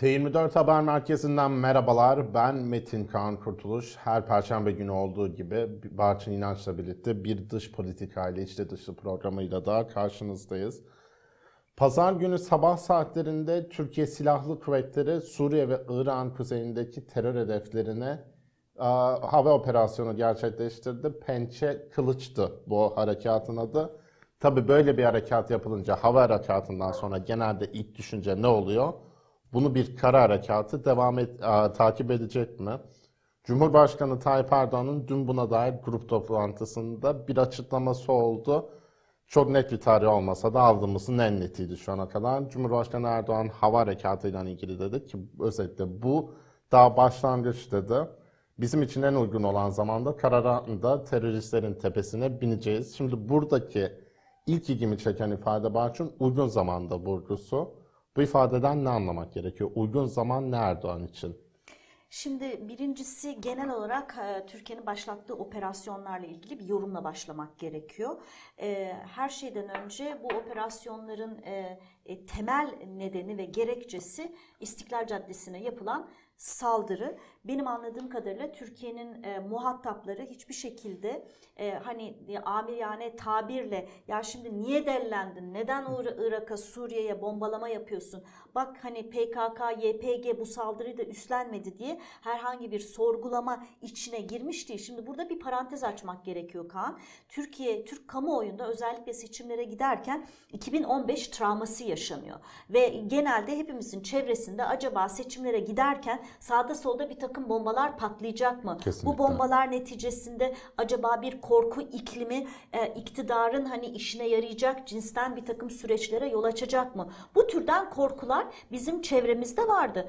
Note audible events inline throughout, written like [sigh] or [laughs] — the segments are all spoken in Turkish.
T24 Haber Merkezi'nden merhabalar. Ben Metin Kaan Kurtuluş. Her perşembe günü olduğu gibi Barçın İnanç'la birlikte bir dış politika ile içli dışı programıyla da karşınızdayız. Pazar günü sabah saatlerinde Türkiye Silahlı Kuvvetleri Suriye ve İran kuzeyindeki terör hedeflerine a, hava operasyonu gerçekleştirdi. Pençe Kılıç'tı bu harekatın adı. Tabi böyle bir harekat yapılınca hava harekatından sonra genelde ilk düşünce ne oluyor? Bunu bir kara harekatı devam et, a, takip edecek mi? Cumhurbaşkanı Tayyip Erdoğan'ın dün buna dair grup toplantısında bir açıklaması oldu. Çok net bir tarih olmasa da aldığımızın en netiydi şu ana kadar. Cumhurbaşkanı Erdoğan hava harekatıyla ilgili dedi ki özellikle bu daha başlangıç dedi. Bizim için en uygun olan zamanda kararında teröristlerin tepesine bineceğiz. Şimdi buradaki ilk ilgimi çeken ifade Barçın uygun zamanda vurgusu. Bu ifadeden ne anlamak gerekiyor? Uygun zaman ne Erdoğan için? Şimdi birincisi genel olarak e, Türkiye'nin başlattığı operasyonlarla ilgili bir yorumla başlamak gerekiyor. E, her şeyden önce bu operasyonların e, temel nedeni ve gerekçesi İstiklal Caddesi'ne yapılan saldırı. Benim anladığım kadarıyla Türkiye'nin e, muhatapları hiçbir şekilde e, hani e, amiriyane tabirle ya şimdi niye dellendin? Neden Irak'a, Suriye'ye bombalama yapıyorsun? Bak hani PKK, YPG bu saldırıyı da üstlenmedi diye herhangi bir sorgulama içine girmiş değil. Şimdi burada bir parantez açmak gerekiyor Kaan. Türkiye, Türk kamuoyunda özellikle seçimlere giderken 2015 travması yaşanıyor. Ve genelde hepimizin çevresinde acaba seçimlere giderken sağda solda bir takım bombalar patlayacak mı? Kesinlikle. Bu bombalar neticesinde acaba bir korku iklimi e, iktidarın hani işine yarayacak cinsten bir takım süreçlere yol açacak mı? Bu türden korkular bizim çevremizde vardı.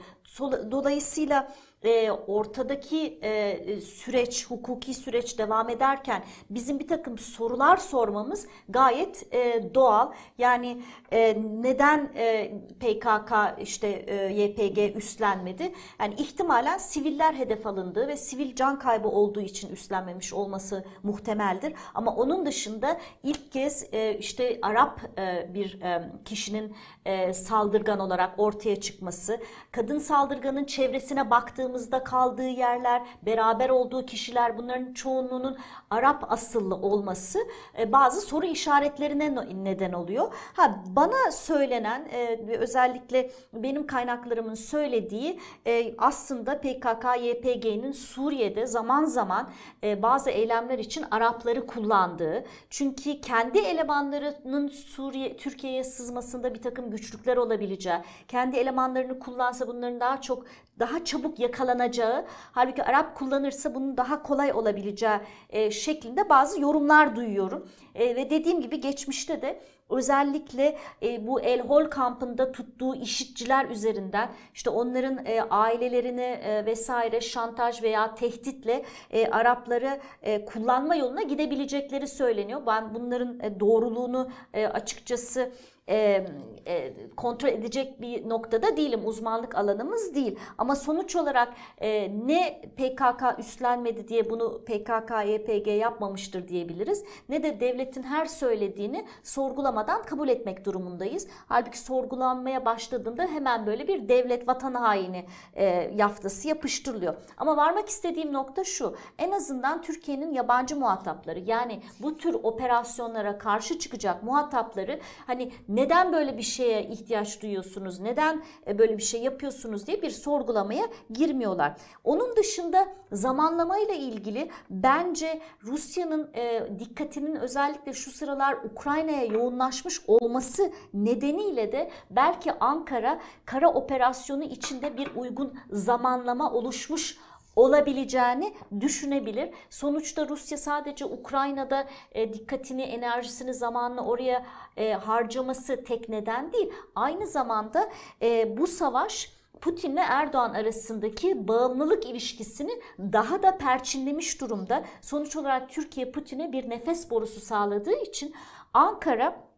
Dolayısıyla e, ortadaki e, süreç, hukuki süreç devam ederken bizim bir takım sorular sormamız gayet e, doğal. Yani e, neden e, PKK işte e, YPG üstlenmedi? Yani ihtimalen siviller hedef alındığı ve sivil can kaybı olduğu için üstlenmemiş olması muhtemeldir. Ama onun dışında ilk kez e, işte Arap e, bir e, kişinin e, saldırgan olarak ortaya çıkması, kadın saldırganın çevresine baktığı baktığımızda kaldığı yerler, beraber olduğu kişiler bunların çoğunluğunun Arap asıllı olması e, bazı soru işaretlerine neden oluyor. Ha bana söylenen e, özellikle benim kaynaklarımın söylediği e, aslında PKK YPG'nin Suriye'de zaman zaman bazı eylemler için Arapları kullandığı. Çünkü kendi elemanlarının Suriye Türkiye'ye sızmasında bir takım güçlükler olabileceği, kendi elemanlarını kullansa bunların daha çok daha çabuk yakalanacağı, halbuki Arap kullanırsa bunun daha kolay olabileceği e, şeklinde bazı yorumlar duyuyorum. E, ve dediğim gibi geçmişte de özellikle e, bu El Hol kampında tuttuğu işitçiler üzerinden işte onların e, ailelerini e, vesaire şantaj veya tehditle e, Arapları e, kullanma yoluna gidebilecekleri söyleniyor. Ben bunların e, doğruluğunu e, açıkçası e, e, kontrol edecek bir noktada değilim. Uzmanlık alanımız değil. Ama sonuç olarak e, ne PKK üstlenmedi diye bunu PKK, YPG yapmamıştır diyebiliriz. Ne de devletin her söylediğini sorgulamadan kabul etmek durumundayız. Halbuki sorgulanmaya başladığında hemen böyle bir devlet vatan haini e, yaftası yapıştırılıyor. Ama varmak istediğim nokta şu. En azından Türkiye'nin yabancı muhatapları yani bu tür operasyonlara karşı çıkacak muhatapları hani neden böyle bir şeye ihtiyaç duyuyorsunuz, neden e, böyle bir şey yapıyorsunuz diye bir sorgulamaya girmiyorlar. Onun dışında zamanlamayla ilgili bence Rusya'nın e, dikkatinin özellikle şu sıralar Ukrayna'ya yoğunlaşmış olması nedeniyle de belki Ankara kara operasyonu içinde bir uygun zamanlama oluşmuş olabileceğini düşünebilir. Sonuçta Rusya sadece Ukrayna'da e, dikkatini, enerjisini, zamanını oraya e, harcaması tek neden değil. Aynı zamanda e, bu savaş Putin ve Erdoğan arasındaki bağımlılık ilişkisini daha da perçinlemiş durumda. Sonuç olarak Türkiye Putin'e bir nefes borusu sağladığı için Ankara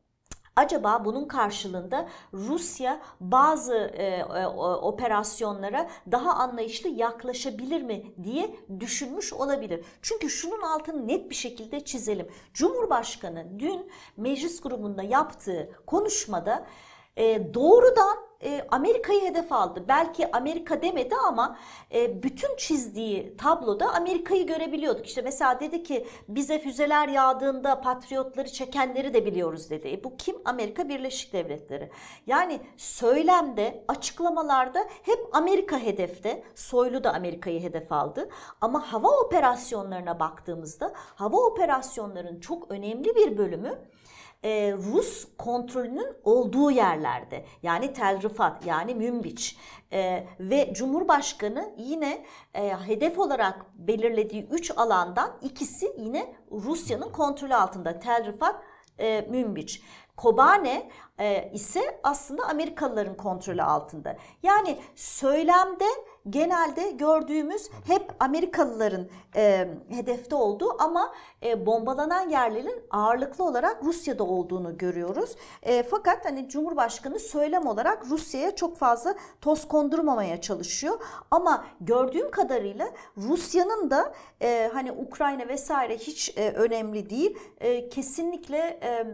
Acaba bunun karşılığında Rusya bazı e, e, operasyonlara daha anlayışlı yaklaşabilir mi diye düşünmüş olabilir. Çünkü şunun altını net bir şekilde çizelim. Cumhurbaşkanı dün meclis grubunda yaptığı konuşmada e, doğrudan e, Amerika'yı hedef aldı. Belki Amerika demedi ama e, bütün çizdiği tabloda Amerika'yı görebiliyorduk. İşte mesela dedi ki bize füzeler yağdığında patriotları çekenleri de biliyoruz dedi. E, bu kim? Amerika Birleşik Devletleri. Yani söylemde, açıklamalarda hep Amerika hedefte. Soylu da Amerika'yı hedef aldı. Ama hava operasyonlarına baktığımızda hava operasyonlarının çok önemli bir bölümü e, Rus kontrolünün olduğu yerlerde yani Tel Rifat yani Münbiç e, ve Cumhurbaşkanı yine e, hedef olarak belirlediği 3 alandan ikisi yine Rusya'nın kontrolü altında Tel Rifat, e, Münbiç. Kobane e, ise aslında Amerikalıların kontrolü altında. Yani söylemde genelde gördüğümüz hep Amerikalıların e, hedefte olduğu ama e, bombalanan yerlerin ağırlıklı olarak Rusya'da olduğunu görüyoruz. E, fakat hani Cumhurbaşkanı söylem olarak Rusya'ya çok fazla toz kondurmamaya çalışıyor. Ama gördüğüm kadarıyla Rusya'nın da e, hani Ukrayna vesaire hiç e, önemli değil. E, kesinlikle e,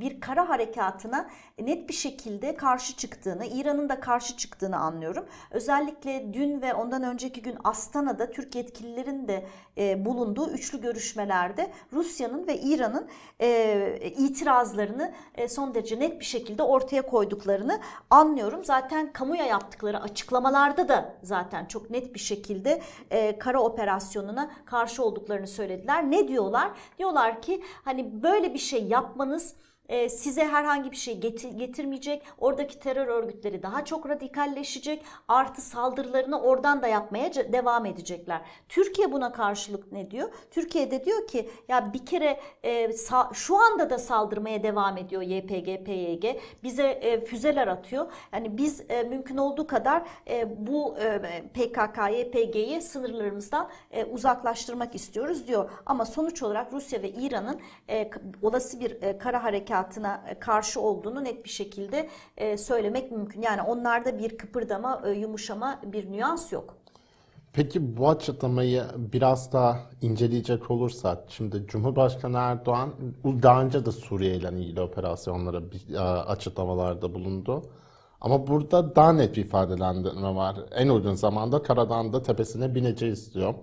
bir kara harekatına net bir şekilde karşı çıktığını, İran'ın da karşı çıktığını anlıyorum. Özellikle dün ve ondan önceki gün Astana'da Türk yetkililerin de e, bulunduğu üçlü görüşmelerde Rusya'nın ve İran'ın e, itirazlarını e, son derece net bir şekilde ortaya koyduklarını anlıyorum. Zaten kamuya yaptıkları açıklamalarda da zaten çok net bir şekilde e, kara operasyonuna karşı olduklarını söylediler. Ne diyorlar? Diyorlar ki hani böyle bir şey yapmanız e, size herhangi bir şey getirmeyecek. Oradaki terör örgütleri daha çok radikalleşecek. Artı saldırılarını oradan da yapmaya devam edecekler. Türkiye buna karşılık ne diyor? Türkiye de diyor ki ya bir kere e, şu anda da saldırmaya devam ediyor YPG, PYG. Bize e, füzeler atıyor. Yani biz mümkün olduğu kadar bu PKK, YPG'yi sınırlarımızdan uzaklaştırmak istiyoruz diyor. Ama sonuç olarak Rusya ve İran'ın olası bir kara harekatı hayatına e, karşı olduğunu net bir şekilde e, söylemek mümkün. Yani onlarda bir kıpırdama, e, yumuşama, bir nüans yok. Peki bu açıklamayı biraz daha inceleyecek olursak, şimdi Cumhurbaşkanı Erdoğan daha önce de Suriye ile ilgili operasyonlara açıklamalarda bulundu. Ama burada daha net bir ifadelendirme var. En uygun zamanda karadan da tepesine bineceğiz diyor.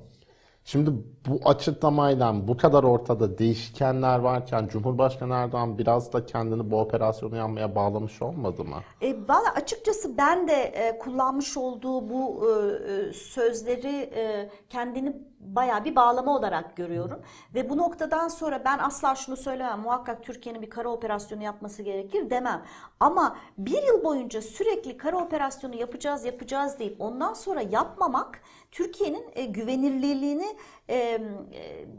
Şimdi bu açıklamayla bu kadar ortada değişkenler varken Cumhurbaşkanı Erdoğan biraz da kendini bu operasyonu yanmaya bağlamış olmadı mı? E, Valla açıkçası ben de e, kullanmış olduğu bu e, e sözleri e, kendini baya bir bağlama olarak görüyorum. Ve bu noktadan sonra ben asla şunu söylemem. Muhakkak Türkiye'nin bir kara operasyonu yapması gerekir demem. Ama bir yıl boyunca sürekli kara operasyonu yapacağız yapacağız deyip ondan sonra yapmamak Türkiye'nin e, güvenilirliğini e,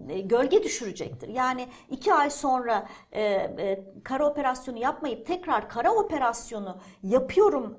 e, gölge düşürecektir. Yani iki ay sonra kara operasyonu yapmayıp tekrar kara operasyonu yapıyorum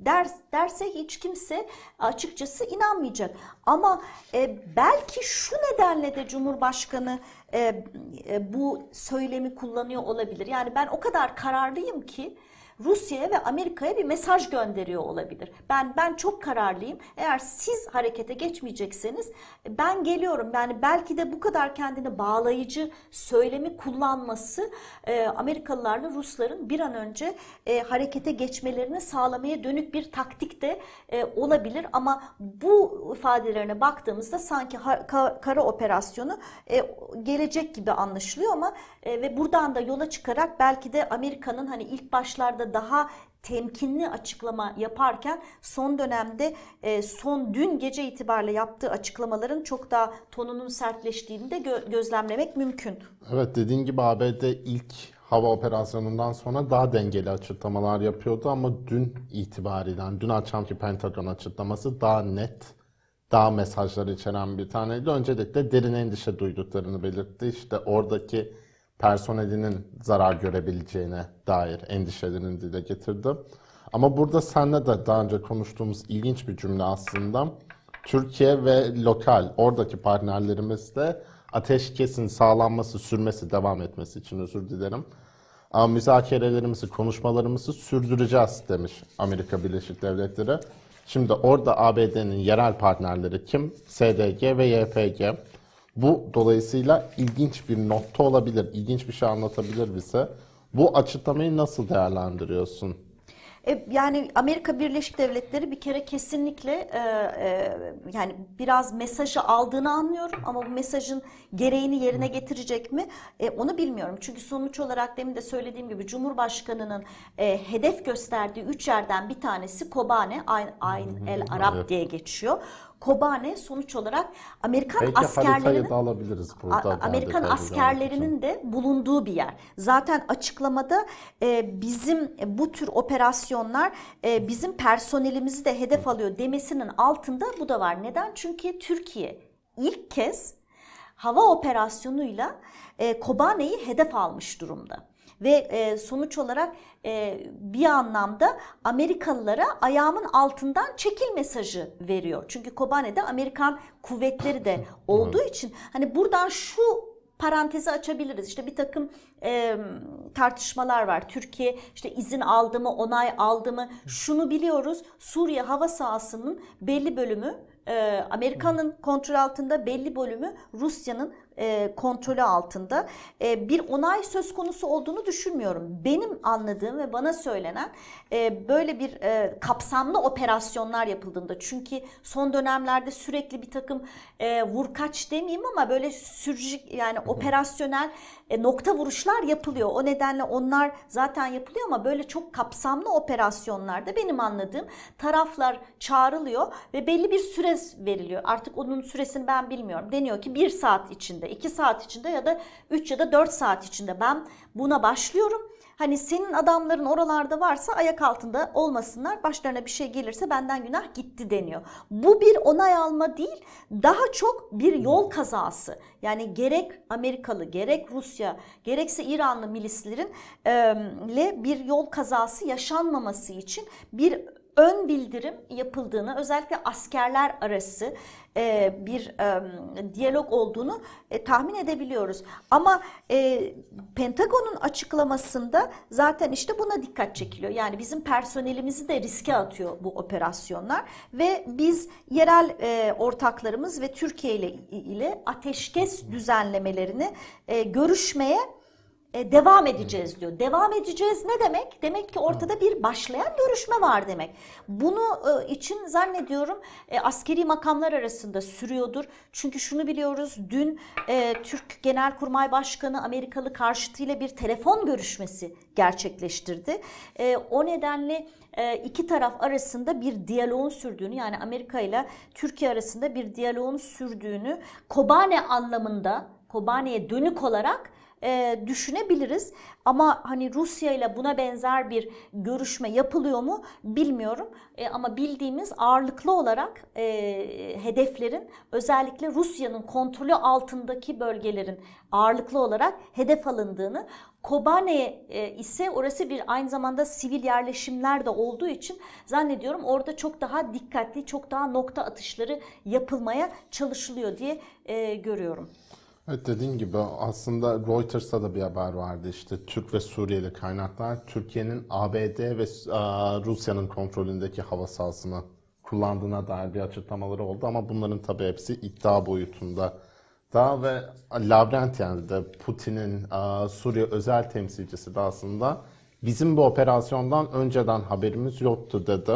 der, derse hiç kimse açıkçası inanmayacak. Ama e, belki şu nedenle de Cumhurbaşkanı e, e, bu söylemi kullanıyor olabilir. Yani ben o kadar kararlıyım ki Rusya'ya ve Amerika'ya bir mesaj gönderiyor olabilir. Ben ben çok kararlıyım. Eğer siz harekete geçmeyecekseniz ben geliyorum. Yani belki de bu kadar kendini bağlayıcı söylemi kullanması e, Amerikalılarla Rusların bir an önce e, harekete geçmelerini sağlamaya dönük bir taktik de e, olabilir. Ama bu ifadelerine baktığımızda sanki ha, ka, kara operasyonu e, gelecek gibi anlaşılıyor ama e, ve buradan da yola çıkarak belki de Amerika'nın hani ilk başlarda konularda daha temkinli açıklama yaparken son dönemde e, son dün gece itibariyle yaptığı açıklamaların çok daha tonunun sertleştiğini de gö- gözlemlemek mümkün. Evet dediğin gibi ABD ilk hava operasyonundan sonra daha dengeli açıklamalar yapıyordu ama dün itibariyle dün akşamki Pentagon açıklaması daha net daha mesajlar içeren bir taneydi. Öncelikle derin endişe duyduklarını belirtti. İşte oradaki personelinin zarar görebileceğine dair endişelerini dile getirdi. Ama burada seninle de daha önce konuştuğumuz ilginç bir cümle aslında. Türkiye ve lokal oradaki partnerlerimizle ateşkesin sağlanması, sürmesi, devam etmesi için özür dilerim. Ama müzakerelerimizi, konuşmalarımızı sürdüreceğiz demiş Amerika Birleşik Devletleri. Şimdi orada ABD'nin yerel partnerleri kim? SDG ve YPG. Bu dolayısıyla ilginç bir nokta olabilir, ilginç bir şey anlatabilir bize. Bu açıklamayı nasıl değerlendiriyorsun? E, yani Amerika Birleşik Devletleri bir kere kesinlikle e, e, yani biraz mesajı aldığını anlıyorum ama bu mesajın gereğini yerine getirecek mi E, onu bilmiyorum. Çünkü sonuç olarak demin de söylediğim gibi Cumhurbaşkanı'nın e, hedef gösterdiği üç yerden bir tanesi Kobane, Ayn, Ayn el Arab diye geçiyor. Kobane sonuç olarak Amerikan Belki askerlerinin da alabiliriz burada. Amerikan askerlerinin de bulunduğu bir yer. Zaten açıklamada e, bizim bu tür operasyonlar e, bizim personelimizi de hedef alıyor demesinin altında bu da var. Neden? Çünkü Türkiye ilk kez hava operasyonuyla e, Kobane'yi hedef almış durumda. Ve e, sonuç olarak e, bir anlamda Amerikalılara ayağımın altından çekil mesajı veriyor. Çünkü Kobane'de Amerikan kuvvetleri de [laughs] olduğu için hani buradan şu parantezi açabiliriz. İşte bir takım e, tartışmalar var. Türkiye işte izin aldı mı, onay aldı mı? Şunu biliyoruz. Suriye hava sahasının belli bölümü e, Amerika'nın kontrol altında, belli bölümü Rusya'nın e, kontrolü altında. E, bir onay söz konusu olduğunu düşünmüyorum. Benim anladığım ve bana söylenen e, böyle bir e, kapsamlı operasyonlar yapıldığında çünkü son dönemlerde sürekli bir takım e, vurkaç demeyeyim ama böyle sürcik yani operasyonel e, nokta vuruşlar yapılıyor. O nedenle onlar zaten yapılıyor ama böyle çok kapsamlı operasyonlarda benim anladığım taraflar çağrılıyor ve belli bir süre veriliyor. Artık onun süresini ben bilmiyorum. Deniyor ki bir saat içinde, iki saat içinde ya da üç ya da dört saat içinde ben buna başlıyorum. Hani senin adamların oralarda varsa ayak altında olmasınlar. Başlarına bir şey gelirse benden günah gitti deniyor. Bu bir onay alma değil, daha çok bir yol kazası. Yani gerek Amerikalı, gerek Rusya, gerekse İranlı milislerin e, bir yol kazası yaşanmaması için bir ön bildirim yapıldığını, özellikle askerler arası e, bir e, diyalog olduğunu e, tahmin edebiliyoruz. Ama e, Pentagon'un açıklamasında zaten işte buna dikkat çekiliyor. Yani bizim personelimizi de riske atıyor bu operasyonlar ve biz yerel e, ortaklarımız ve Türkiye ile ile ateşkes düzenlemelerini e, görüşmeye e, devam edeceğiz diyor. Devam edeceğiz ne demek? Demek ki ortada bir başlayan görüşme var demek. Bunu e, için zannediyorum e, askeri makamlar arasında sürüyordur. Çünkü şunu biliyoruz dün e, Türk Genelkurmay Başkanı Amerikalı karşıtıyla bir telefon görüşmesi gerçekleştirdi. E, o nedenle e, iki taraf arasında bir diyaloğun sürdüğünü yani Amerika ile Türkiye arasında bir diyaloğun sürdüğünü Kobane anlamında Kobane'ye dönük olarak e, düşünebiliriz. Ama hani Rusya ile buna benzer bir görüşme yapılıyor mu bilmiyorum. E, ama bildiğimiz ağırlıklı olarak e, hedeflerin özellikle Rusya'nın kontrolü altındaki bölgelerin ağırlıklı olarak hedef alındığını Kobane e, ise orası bir aynı zamanda sivil yerleşimler de olduğu için zannediyorum orada çok daha dikkatli, çok daha nokta atışları yapılmaya çalışılıyor diye e, görüyorum. Evet dediğin gibi aslında Reuters'ta da bir haber vardı işte Türk ve Suriyeli kaynaklar Türkiye'nin ABD ve Rusya'nın kontrolündeki hava sahasını kullandığına dair bir açıklamaları oldu ama bunların tabii hepsi iddia boyutunda. Daha ve Lavrentyen de Putin'in Suriye özel temsilcisi de aslında bizim bu operasyondan önceden haberimiz yoktu dedi.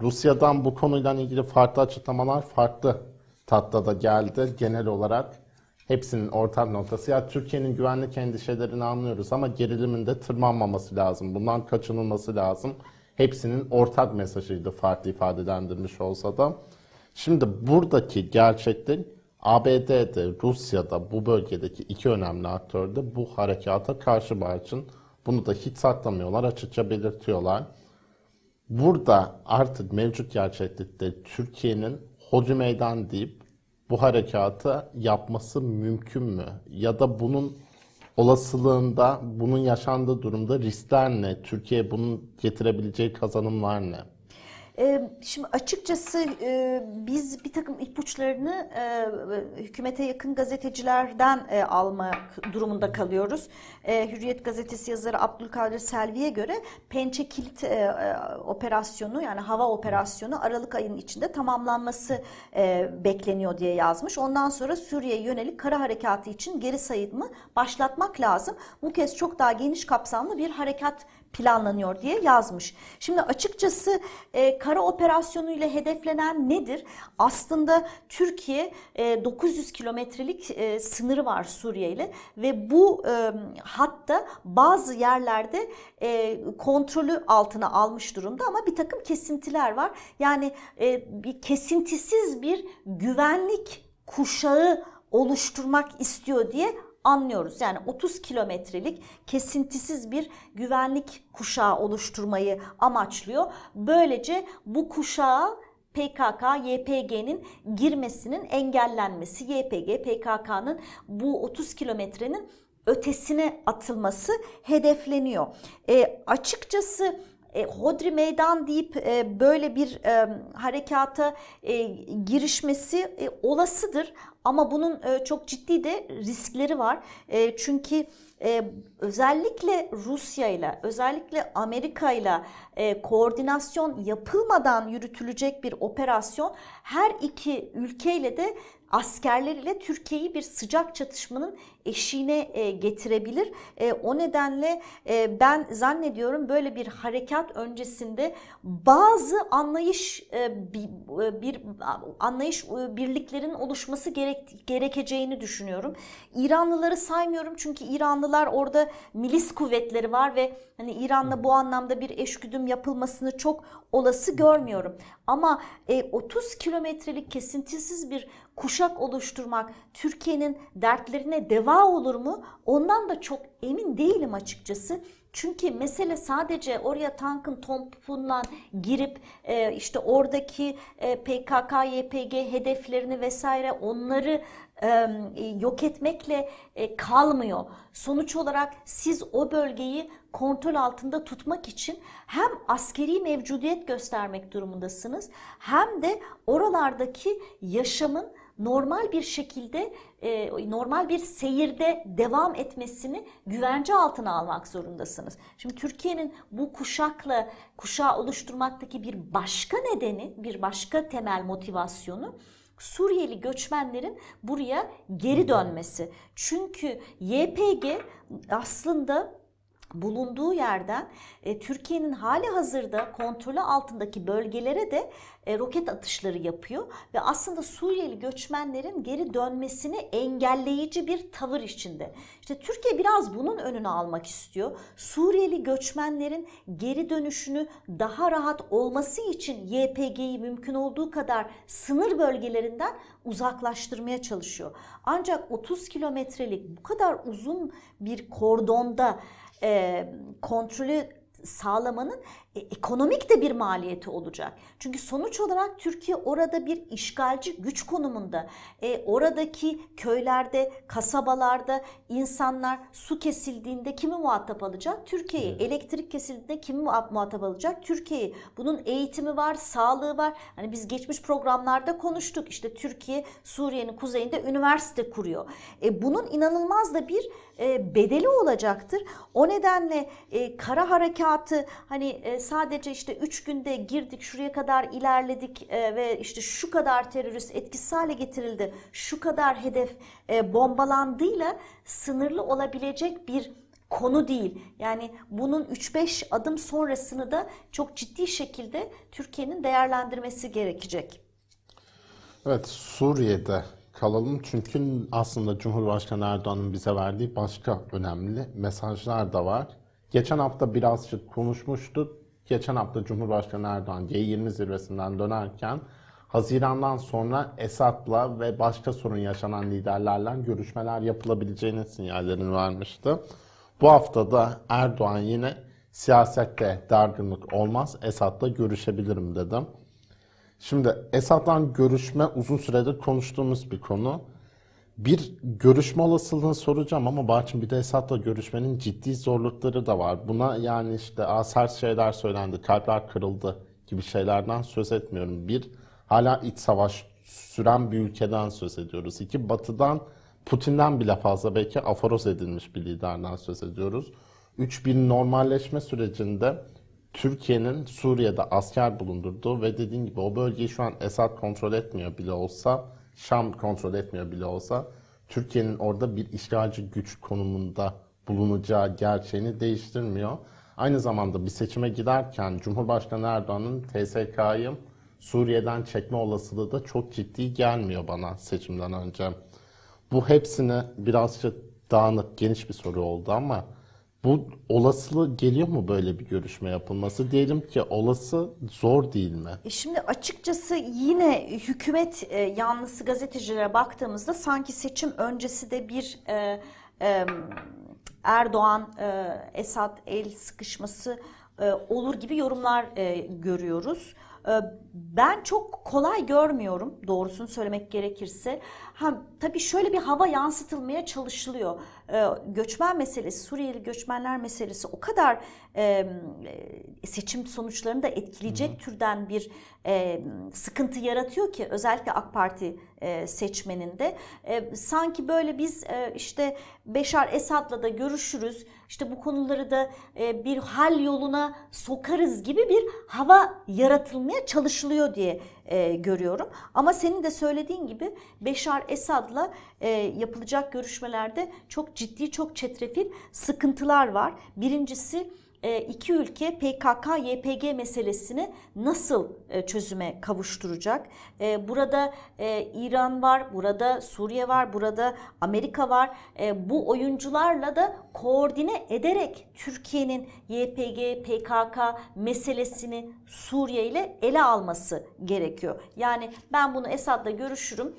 Rusya'dan bu konuyla ilgili farklı açıklamalar farklı tatlıda geldi. Genel olarak hepsinin ortak noktası ya Türkiye'nin güvenlik endişelerini anlıyoruz ama gerilimin de tırmanmaması lazım. Bundan kaçınılması lazım. Hepsinin ortak mesajıydı farklı ifadelendirmiş olsa da. Şimdi buradaki gerçeklik ABD'de, Rusya'da bu bölgedeki iki önemli aktör de bu harekata karşı barçın. Bunu da hiç saklamıyorlar, açıkça belirtiyorlar. Burada artık mevcut gerçeklikte Türkiye'nin hodri meydan deyip bu harekatı yapması mümkün mü? Ya da bunun olasılığında, bunun yaşandığı durumda riskler ne? Türkiye bunun getirebileceği kazanımlar ne? Ee, Şimdi açıkçası e, biz bir takım ipuçlarını e, hükümete yakın gazetecilerden e, almak durumunda kalıyoruz. Hürriyet gazetesi yazarı Abdülkadir Selvi'ye göre Pençe Kilit operasyonu yani hava operasyonu Aralık ayının içinde tamamlanması bekleniyor diye yazmış. Ondan sonra Suriye'ye yönelik kara harekatı için geri sayımı başlatmak lazım. Bu kez çok daha geniş kapsamlı bir harekat planlanıyor diye yazmış. Şimdi açıkçası e, kara operasyonu ile hedeflenen nedir? Aslında Türkiye e, 900 kilometrelik e, sınırı var Suriye ile ve bu e, hatta bazı yerlerde e, kontrolü altına almış durumda ama bir takım kesintiler var. Yani e, bir kesintisiz bir güvenlik kuşağı oluşturmak istiyor diye anlıyoruz. Yani 30 kilometrelik kesintisiz bir güvenlik kuşağı oluşturmayı amaçlıyor. Böylece bu kuşağa PKK, YPG'nin girmesinin engellenmesi, YPG, PKK'nın bu 30 kilometrenin ötesine atılması hedefleniyor. E, açıkçası e, Hodri Meydan deyip e, böyle bir e, harekata e, girişmesi e, olasıdır ama bunun e, çok ciddi de riskleri var. E, çünkü e, özellikle Rusya ile özellikle Amerika ile koordinasyon yapılmadan yürütülecek bir operasyon her iki ülkeyle de askerleriyle Türkiye'yi bir sıcak çatışmanın eşiğine getirebilir. O nedenle ben zannediyorum böyle bir harekat öncesinde bazı anlayış bir, anlayış birliklerin oluşması gerek, gerekeceğini düşünüyorum. İranlıları saymıyorum çünkü İranlılar orada milis kuvvetleri var ve hani İran'la bu anlamda bir eşgüdüm yapılmasını çok olası görmüyorum. Ama e, 30 kilometrelik kesintisiz bir kuşak oluşturmak Türkiye'nin dertlerine deva olur mu? Ondan da çok emin değilim açıkçası. Çünkü mesele sadece oraya tankın topundan girip e, işte oradaki e, PKK, YPG hedeflerini vesaire onları e, yok etmekle e, kalmıyor. Sonuç olarak siz o bölgeyi kontrol altında tutmak için hem askeri mevcudiyet göstermek durumundasınız hem de oralardaki yaşamın normal bir şekilde e, normal bir seyirde devam etmesini güvence altına almak zorundasınız. Şimdi Türkiye'nin bu kuşakla kuşağı oluşturmaktaki bir başka nedeni, bir başka temel motivasyonu Suriyeli göçmenlerin buraya geri dönmesi. Çünkü YPG aslında bulunduğu yerden e, Türkiye'nin hali hazırda kontrolü altındaki bölgelere de e, roket atışları yapıyor ve aslında Suriyeli göçmenlerin geri dönmesini engelleyici bir tavır içinde. İşte Türkiye biraz bunun önünü almak istiyor. Suriyeli göçmenlerin geri dönüşünü daha rahat olması için YPG'yi mümkün olduğu kadar sınır bölgelerinden uzaklaştırmaya çalışıyor. Ancak 30 kilometrelik bu kadar uzun bir kordonda kontrolü sağlamanın e, ekonomik de bir maliyeti olacak. Çünkü sonuç olarak Türkiye orada bir işgalci güç konumunda. E, oradaki köylerde, kasabalarda insanlar su kesildiğinde kimi muhatap alacak? Türkiye'yi. Evet. Elektrik kesildiğinde kimi muhatap alacak? Türkiye'yi. Bunun eğitimi var, sağlığı var. Hani biz geçmiş programlarda konuştuk. İşte Türkiye Suriye'nin kuzeyinde üniversite kuruyor. E, bunun inanılmaz da bir e, bedeli olacaktır. O nedenle e, kara harekatı hani e, sadece işte 3 günde girdik şuraya kadar ilerledik e, ve işte şu kadar terörist etkisiz hale getirildi. Şu kadar hedef e, bombalandığıyla sınırlı olabilecek bir konu değil. Yani bunun 3-5 adım sonrasını da çok ciddi şekilde Türkiye'nin değerlendirmesi gerekecek. Evet Suriye'de kalalım çünkü aslında Cumhurbaşkanı Erdoğan'ın bize verdiği başka önemli mesajlar da var. Geçen hafta birazcık konuşmuştuk. Geçen hafta Cumhurbaşkanı Erdoğan G20 zirvesinden dönerken Haziran'dan sonra Esad'la ve başka sorun yaşanan liderlerle görüşmeler yapılabileceğinin sinyallerini vermişti. Bu hafta da Erdoğan yine siyasette dargınlık olmaz, Esad'la görüşebilirim dedim. Şimdi Esad'dan görüşme uzun süredir konuştuğumuz bir konu. Bir görüşme olasılığını soracağım ama Barçın bir de Esad'la görüşmenin ciddi zorlukları da var. Buna yani işte sert şeyler söylendi, kalpler kırıldı gibi şeylerden söz etmiyorum. Bir, hala iç savaş süren bir ülkeden söz ediyoruz. İki, batıdan Putin'den bile fazla belki aforoz edilmiş bir liderden söz ediyoruz. Üç, bir normalleşme sürecinde Türkiye'nin Suriye'de asker bulundurduğu ve dediğim gibi o bölgeyi şu an Esad kontrol etmiyor bile olsa, Şam kontrol etmiyor bile olsa Türkiye'nin orada bir işgalci güç konumunda bulunacağı gerçeğini değiştirmiyor. Aynı zamanda bir seçime giderken Cumhurbaşkanı Erdoğan'ın TSK'yı Suriye'den çekme olasılığı da çok ciddi gelmiyor bana seçimden önce. Bu hepsine birazcık dağınık, geniş bir soru oldu ama bu olasılığı geliyor mu böyle bir görüşme yapılması? Diyelim ki olası zor değil mi? E Şimdi açıkçası yine hükümet e, yanlısı gazetecilere baktığımızda sanki seçim öncesi de bir e, e, Erdoğan e, el sıkışması e, olur gibi yorumlar e, görüyoruz. E, ben çok kolay görmüyorum doğrusunu söylemek gerekirse. Ha, tabii şöyle bir hava yansıtılmaya çalışılıyor. E, göçmen meselesi, Suriyeli göçmenler meselesi o kadar e, seçim sonuçlarını da etkileyecek Hı. türden bir e, sıkıntı yaratıyor ki özellikle AK Parti e, seçmeninde. E, sanki böyle biz e, işte Beşar Esad'la da görüşürüz, işte bu konuları da e, bir hal yoluna sokarız gibi bir hava yaratılmaya çalışılıyor diye e, görüyorum. Ama senin de söylediğin gibi Beşar Esad'la e, yapılacak görüşmelerde çok ciddi, çok çetrefil sıkıntılar var. Birincisi iki ülke PKK-YPG meselesini nasıl e, çözüme kavuşturacak? E, burada İran var, burada Suriye var, burada Amerika var. Bu oyuncularla da koordine ederek Türkiye'nin YPG, PKK meselesini Suriye ile ele alması gerekiyor. Yani ben bunu Esad'la görüşürüm,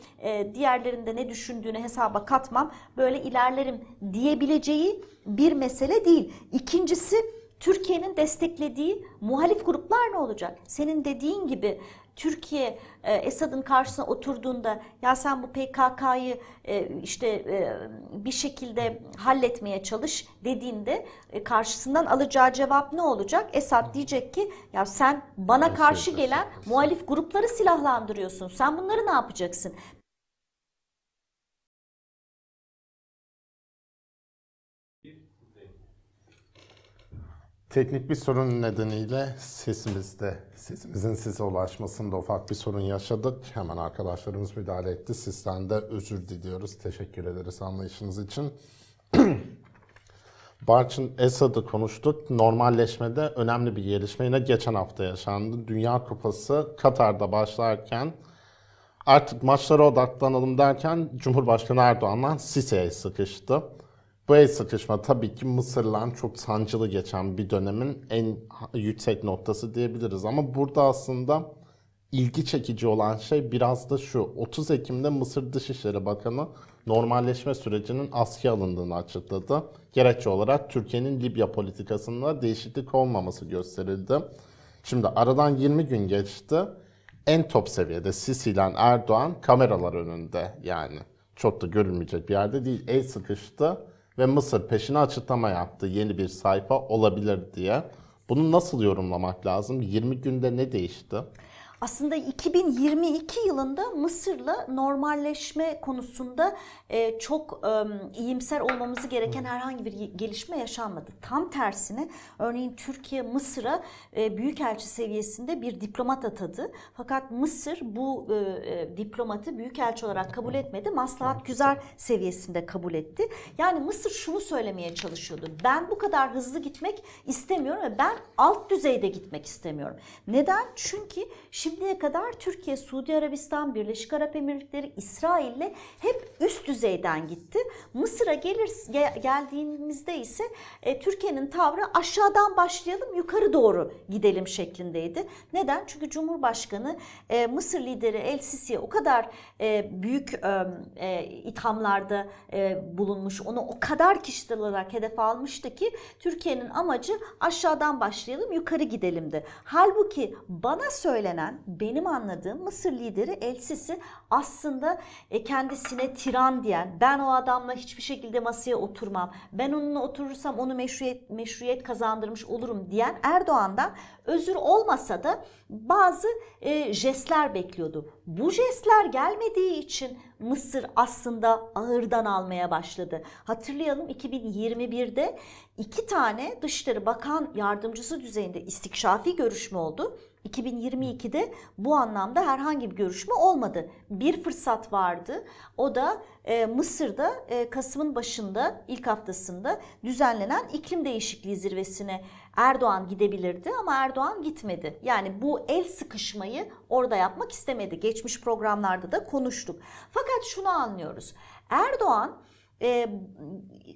diğerlerinde ne düşündüğünü hesaba katmam, böyle ilerlerim diyebileceği bir mesele değil. İkincisi Türkiye'nin desteklediği muhalif gruplar ne olacak? Senin dediğin gibi Türkiye e, Esad'ın karşısına oturduğunda ya sen bu PKK'yı e, işte e, bir şekilde halletmeye çalış dediğinde karşısından alacağı cevap ne olacak? Esad diyecek ki ya sen bana karşı gelen muhalif grupları silahlandırıyorsun. Sen bunları ne yapacaksın? Teknik bir sorun nedeniyle sesimizde, sesimizin size ulaşmasında ufak bir sorun yaşadık. Hemen arkadaşlarımız müdahale etti. Sizden de özür diliyoruz. Teşekkür ederiz anlayışınız için. [clears throat] Barçın Esad'ı konuştuk. Normalleşmede önemli bir gelişme yine geçen hafta yaşandı. Dünya Kupası Katar'da başlarken artık maçlara odaklanalım derken Cumhurbaşkanı Erdoğan'la Sise'ye sıkıştı. Bu el sıkışma tabii ki Mısır'la çok sancılı geçen bir dönemin en yüksek noktası diyebiliriz. Ama burada aslında ilgi çekici olan şey biraz da şu. 30 Ekim'de Mısır Dışişleri Bakanı normalleşme sürecinin askıya alındığını açıkladı. Gerekçe olarak Türkiye'nin Libya politikasında değişiklik olmaması gösterildi. Şimdi aradan 20 gün geçti. En top seviyede Sisi ile Erdoğan kameralar önünde yani çok da görülmeyecek bir yerde değil. El sıkıştı ve Mısır peşine açıklama yaptı yeni bir sayfa olabilir diye. Bunu nasıl yorumlamak lazım? 20 günde ne değişti? Aslında 2022 yılında Mısır'la normalleşme konusunda e, çok e, iyimser olmamızı gereken herhangi bir gelişme yaşanmadı. Tam tersine örneğin Türkiye Mısır'a e, büyükelçi seviyesinde bir diplomat atadı. Fakat Mısır bu e, e, diplomatı büyükelçi olarak kabul etmedi. Maslahat güzel seviyesinde kabul etti. Yani Mısır şunu söylemeye çalışıyordu. Ben bu kadar hızlı gitmek istemiyorum ve ben alt düzeyde gitmek istemiyorum. Neden? Çünkü şimdiye kadar Türkiye, Suudi Arabistan, Birleşik Arap Emirlikleri, İsrail'le hep üst düzeyden gitti. Mısır'a gelir geldiğimizde ise e, Türkiye'nin tavrı aşağıdan başlayalım yukarı doğru gidelim şeklindeydi. Neden? Çünkü Cumhurbaşkanı e, Mısır lideri El Sisi'ye o kadar e, büyük e, e, ithamlarda e, bulunmuş, onu o kadar kişisel olarak hedef almıştı ki Türkiye'nin amacı aşağıdan başlayalım yukarı gidelimdi. Halbuki bana söylenen, benim anladığım Mısır lideri El Sisi aslında e, kendisine tiran diyen, ben o adamla hiçbir şekilde masaya oturmam, ben onunla oturursam onu meşruiyet, meşruiyet kazandırmış olurum diyen Erdoğan'dan özür olmasa da bazı e, jestler bekliyordu. Bu jestler gelmediği için Mısır aslında ağırdan almaya başladı. Hatırlayalım 2021'de iki tane Dışişleri Bakan Yardımcısı düzeyinde istikşafi görüşme oldu. 2022'de bu anlamda herhangi bir görüşme olmadı. Bir fırsat vardı. O da e, Mısır'da e, Kasım'ın başında ilk haftasında düzenlenen iklim değişikliği zirvesine Erdoğan gidebilirdi ama Erdoğan gitmedi. Yani bu el sıkışmayı orada yapmak istemedi. Geçmiş programlarda da konuştuk. Fakat şunu anlıyoruz. Erdoğan e,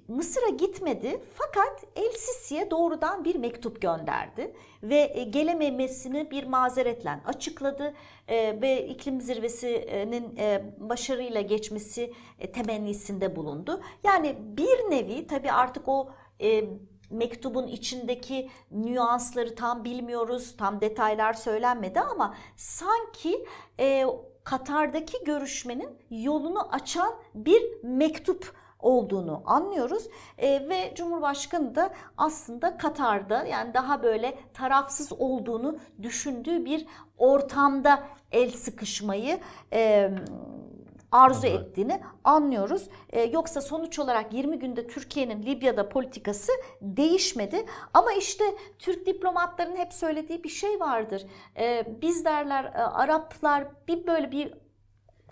Mısır'a gitmedi fakat El Sisi'ye doğrudan bir mektup gönderdi ve e, gelememesini bir mazeretle açıkladı e, ve iklim zirvesinin e, başarıyla geçmesi e, temennisinde bulundu. Yani bir nevi tabii artık o e, mektubun içindeki nüansları tam bilmiyoruz, tam detaylar söylenmedi ama sanki e, Katar'daki görüşmenin yolunu açan bir mektup olduğunu anlıyoruz e, ve Cumhurbaşkanı da aslında Katar'da yani daha böyle tarafsız olduğunu düşündüğü bir ortamda el sıkışmayı e, arzu Evet. ettiğini anlıyoruz. E, yoksa sonuç olarak 20 günde Türkiye'nin Libya'da politikası değişmedi. Ama işte Türk diplomatların hep söylediği bir şey vardır. E, biz derler e, Araplar bir böyle bir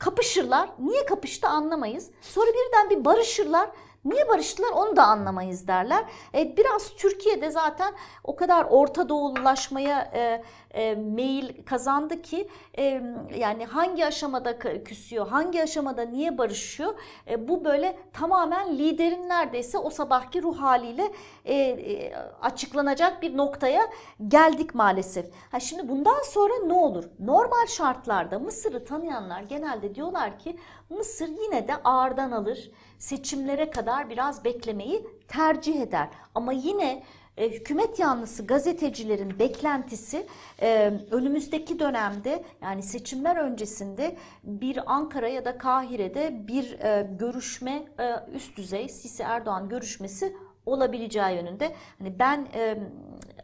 kapışırlar. Niye kapıştı anlamayız. Sonra birden bir barışırlar. Niye barıştılar onu da anlamayız derler. E, biraz Türkiye'de zaten o kadar Orta Doğululaşmaya e, e, meyil kazandı ki e, yani hangi aşamada küsüyor, hangi aşamada niye barışıyor e, bu böyle tamamen liderin neredeyse o sabahki ruh haliyle e, e, açıklanacak bir noktaya geldik maalesef. Ha şimdi bundan sonra ne olur? Normal şartlarda Mısır'ı tanıyanlar genelde diyorlar ki Mısır yine de ağırdan alır. Seçimlere kadar biraz beklemeyi tercih eder. Ama yine e, hükümet yanlısı gazetecilerin beklentisi e, önümüzdeki dönemde yani seçimler öncesinde bir Ankara ya da Kahire'de bir e, görüşme e, üst düzey Sisi Erdoğan görüşmesi olabileceği yönünde. Hani ben e,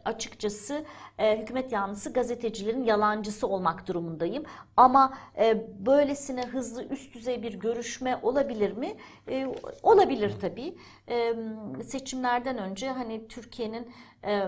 açıkçası e, hükümet yanlısı gazetecilerin yalancısı olmak durumundayım. Ama e, böylesine hızlı üst düzey bir görüşme olabilir mi? E, olabilir tabii. E, seçimlerden önce hani Türkiye'nin e,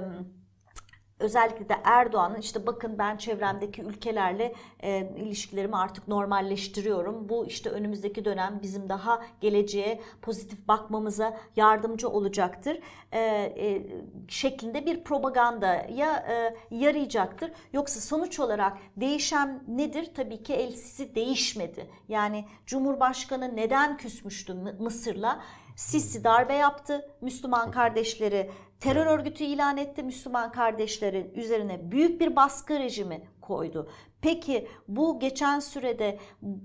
özellikle de Erdoğan'ın işte bakın ben çevremdeki ülkelerle e, ilişkilerimi artık normalleştiriyorum. Bu işte önümüzdeki dönem bizim daha geleceğe pozitif bakmamıza yardımcı olacaktır. E, e, şeklinde bir propagandaya e, yarayacaktır. Yoksa sonuç olarak değişen nedir? Tabii ki El Sisi değişmedi. Yani Cumhurbaşkanı neden küsmüştü Mı- Mısır'la? Sisi darbe yaptı. Müslüman kardeşleri terör örgütü ilan etti. Müslüman kardeşlerin üzerine büyük bir baskı rejimi koydu. Peki bu geçen sürede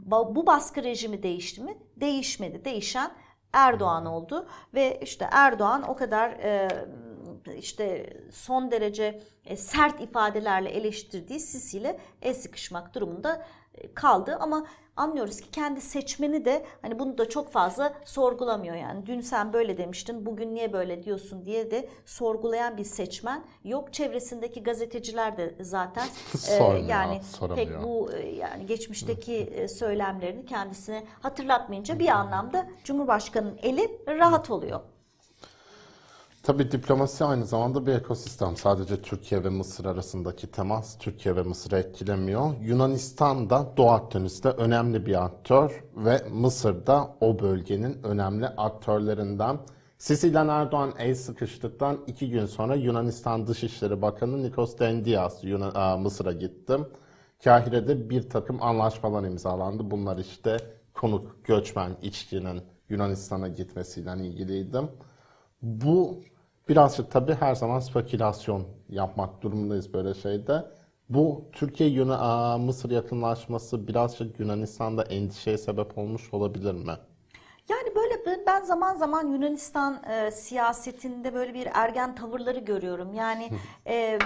bu baskı rejimi değişti mi? Değişmedi. Değişen Erdoğan oldu ve işte Erdoğan o kadar e, işte son derece e, sert ifadelerle eleştirdiği Sisi ile el sıkışmak durumunda kaldı ama anlıyoruz ki kendi seçmeni de hani bunu da çok fazla sorgulamıyor yani dün sen böyle demiştin bugün niye böyle diyorsun diye de sorgulayan bir seçmen yok çevresindeki gazeteciler de zaten [laughs] e, yani soramıyor. pek bu e, yani geçmişteki e, söylemlerini kendisine hatırlatmayınca bir anlamda Cumhurbaşkanı'nın eli rahat oluyor. Tabii diplomasi aynı zamanda bir ekosistem. Sadece Türkiye ve Mısır arasındaki temas Türkiye ve Mısır'ı etkilemiyor. Yunanistan da Doğu Akdeniz'de önemli bir aktör ve Mısır da o bölgenin önemli aktörlerinden. Sisi ile Erdoğan el sıkıştıktan iki gün sonra Yunanistan Dışişleri Bakanı Nikos Dendias e, Mısır'a gitti. Kahire'de bir takım anlaşmalar imzalandı. Bunlar işte konuk göçmen içkinin Yunanistan'a gitmesiyle ilgiliydi. Bu birazcık tabii her zaman spekülasyon yapmak durumundayız böyle şeyde. Bu Türkiye-Mısır yakınlaşması birazcık Yunanistan'da endişeye sebep olmuş olabilir mi? Yani böyle ben- ben zaman zaman Yunanistan e, siyasetinde böyle bir ergen tavırları görüyorum. Yani e,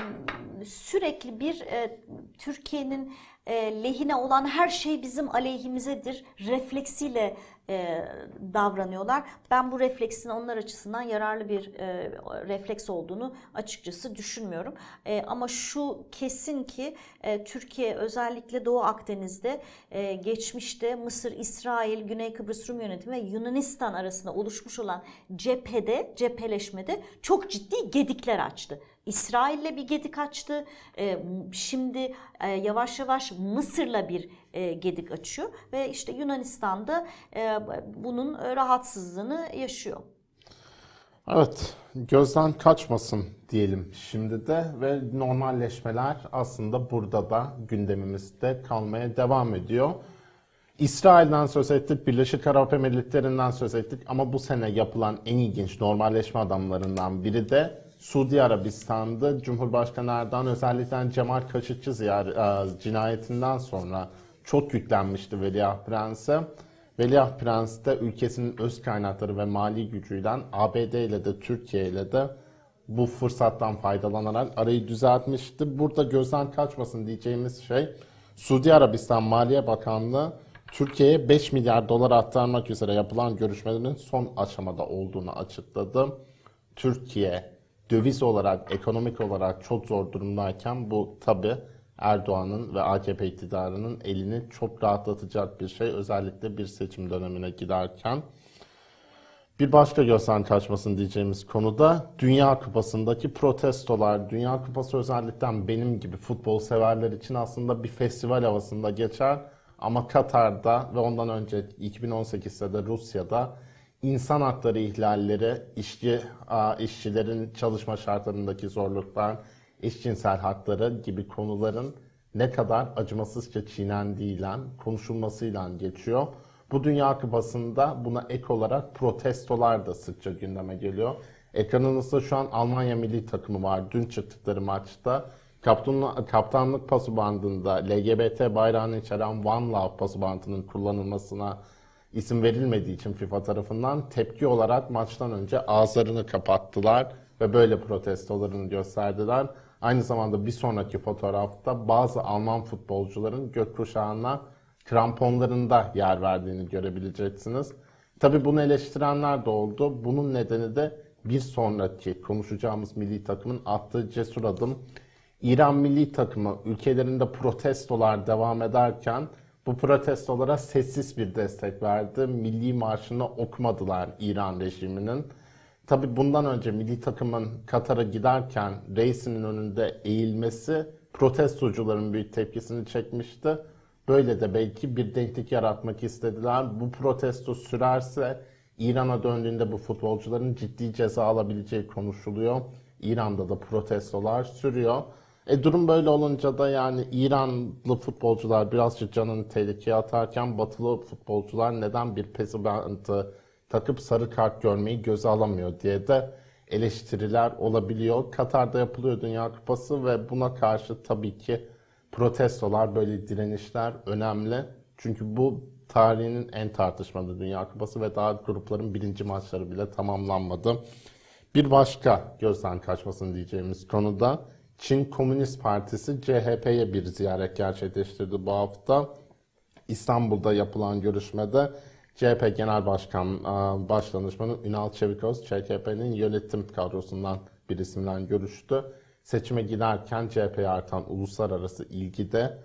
sürekli bir e, Türkiye'nin e, lehine olan her şey bizim aleyhimizedir refleksiyle e, davranıyorlar. Ben bu refleksin onlar açısından yararlı bir e, refleks olduğunu açıkçası düşünmüyorum. E, ama şu kesin ki e, Türkiye özellikle Doğu Akdeniz'de e, geçmişte Mısır, İsrail, Güney Kıbrıs Rum yönetimi ve Yunanistan arasında oluşmuş olan cephede, cepheleşmede çok ciddi gedikler açtı. İsrail'le bir gedik açtı. E, şimdi e, yavaş yavaş Mısır'la bir e, gedik açıyor ve işte Yunanistan'da e, bunun rahatsızlığını yaşıyor. Evet, gözden kaçmasın diyelim şimdi de ve normalleşmeler aslında burada da gündemimizde kalmaya devam ediyor. İsrail'den söz ettik, Birleşik Arap Emirlikleri'nden söz ettik ama bu sene yapılan en ilginç normalleşme adamlarından biri de Suudi Arabistan'da Cumhurbaşkanı Erdoğan özellikle Cemal Kaşıkçı e, cinayetinden sonra çok yüklenmişti Veliaht Prens'e. Veliaht Prens de ülkesinin öz kaynakları ve mali gücüyle ABD ile de Türkiye ile de bu fırsattan faydalanarak arayı düzeltmişti. Burada gözden kaçmasın diyeceğimiz şey Suudi Arabistan Maliye Bakanlığı Türkiye'ye 5 milyar dolar aktarmak üzere yapılan görüşmelerin son aşamada olduğunu açıkladı. Türkiye döviz olarak, ekonomik olarak çok zor durumdayken bu tabi Erdoğan'ın ve AKP iktidarının elini çok rahatlatacak bir şey. Özellikle bir seçim dönemine giderken. Bir başka gözden kaçmasın diyeceğimiz konuda Dünya Kupası'ndaki protestolar. Dünya Kupası özellikle benim gibi futbol severler için aslında bir festival havasında geçer. Ama Katar'da ve ondan önce 2018'de de Rusya'da insan hakları ihlalleri, işçi, işçilerin çalışma şartlarındaki zorluklar, eşcinsel hakları gibi konuların ne kadar acımasızca çiğnendiğiyle, konuşulmasıyla geçiyor. Bu Dünya Kupası'nda buna ek olarak protestolar da sıkça gündeme geliyor. Ekranınızda şu an Almanya milli takımı var. Dün çıktıkları maçta kaptanlık, pası bandında LGBT bayrağını içeren One Love pası bandının kullanılmasına isim verilmediği için FIFA tarafından tepki olarak maçtan önce ağızlarını kapattılar ve böyle protestolarını gösterdiler. Aynı zamanda bir sonraki fotoğrafta bazı Alman futbolcuların gökkuşağına kramponlarında yer verdiğini görebileceksiniz. Tabi bunu eleştirenler de oldu. Bunun nedeni de bir sonraki konuşacağımız milli takımın attığı cesur adım. İran milli takımı ülkelerinde protestolar devam ederken bu protestolara sessiz bir destek verdi. Milli marşını okumadılar İran rejiminin. Tabi bundan önce milli takımın Katar'a giderken reisinin önünde eğilmesi protestocuların büyük tepkisini çekmişti. Böyle de belki bir denklik yaratmak istediler. Bu protesto sürerse İran'a döndüğünde bu futbolcuların ciddi ceza alabileceği konuşuluyor. İran'da da protestolar sürüyor. E durum böyle olunca da yani İranlı futbolcular birazcık canını tehlikeye atarken batılı futbolcular neden bir pesibantı takıp sarı kart görmeyi göze alamıyor diye de eleştiriler olabiliyor. Katar'da yapılıyor Dünya Kupası ve buna karşı tabii ki protestolar, böyle direnişler önemli. Çünkü bu tarihinin en tartışmalı Dünya Kupası ve daha grupların birinci maçları bile tamamlanmadı. Bir başka gözden kaçmasın diyeceğimiz konuda Çin Komünist Partisi CHP'ye bir ziyaret gerçekleştirdi bu hafta. İstanbul'da yapılan görüşmede CHP Genel Başkan Başdanışmanı Ünal Çeviköz, CHP'nin yönetim kadrosundan bir isimle görüştü. Seçime giderken CHP'ye artan uluslararası ilgi de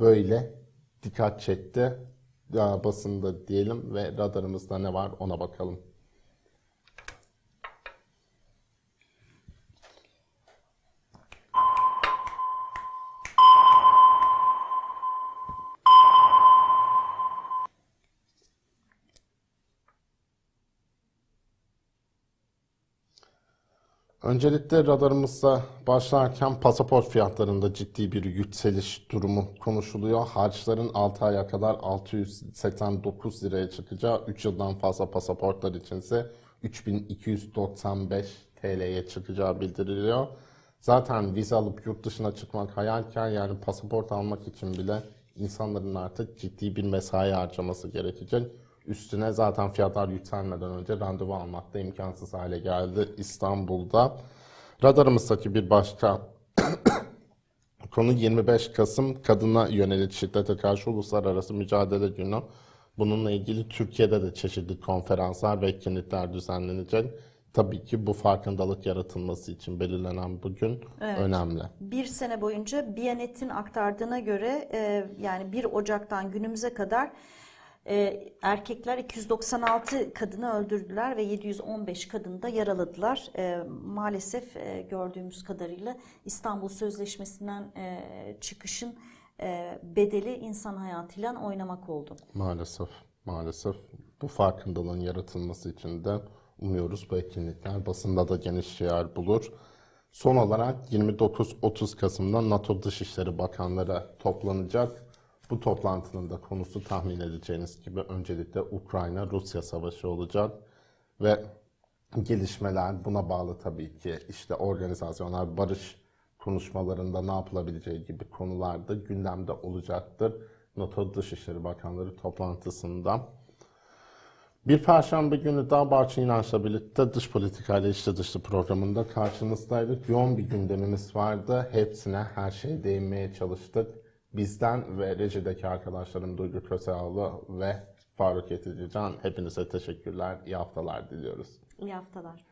böyle dikkat çekti. Basında diyelim ve radarımızda ne var ona bakalım. Öncelikle radarımızda başlarken pasaport fiyatlarında ciddi bir yükseliş durumu konuşuluyor. Harçların 6 aya kadar 689 liraya çıkacağı, 3 yıldan fazla pasaportlar içinse 3295 TL'ye çıkacağı bildiriliyor. Zaten vize alıp yurt dışına çıkmak hayalken yani pasaport almak için bile insanların artık ciddi bir mesai harcaması gerekecek. Üstüne zaten fiyatlar yükselmeden önce randevu almak da imkansız hale geldi İstanbul'da. Radarımızdaki bir başka [coughs] konu 25 Kasım kadına yönelik şiddete karşı uluslararası mücadele günü. Bununla ilgili Türkiye'de de çeşitli konferanslar ve etkinlikler düzenlenecek. Tabii ki bu farkındalık yaratılması için belirlenen bugün evet. önemli. Bir sene boyunca Biyanet'in aktardığına göre e, yani 1 Ocak'tan günümüze kadar e, erkekler 296 kadını öldürdüler ve 715 kadını da yaraladılar. E, maalesef e, gördüğümüz kadarıyla İstanbul Sözleşmesi'nden e, çıkışın e, bedeli insan hayatıyla oynamak oldu. Maalesef, maalesef bu farkındalığın yaratılması için de umuyoruz bu etkinlikler basında da geniş yer bulur. Son olarak 29-30 Kasım'da NATO Dışişleri Bakanları toplanacak. Bu toplantının da konusu tahmin edeceğiniz gibi öncelikle Ukrayna-Rusya savaşı olacak ve gelişmeler buna bağlı tabii ki işte organizasyonlar barış konuşmalarında ne yapılabileceği gibi konularda gündemde olacaktır. NATO Dışişleri Bakanları toplantısında. Bir Perşembe günü daha Barçın İnanç'la birlikte dış politikayla içli dışlı programında karşınızdaydık. Yoğun bir gündemimiz vardı. Hepsine her şeye değinmeye çalıştık. Bizden ve rejideki arkadaşlarım Duygu Köseoğlu ve Faruk Yeticican hepinize teşekkürler. İyi haftalar diliyoruz. İyi haftalar.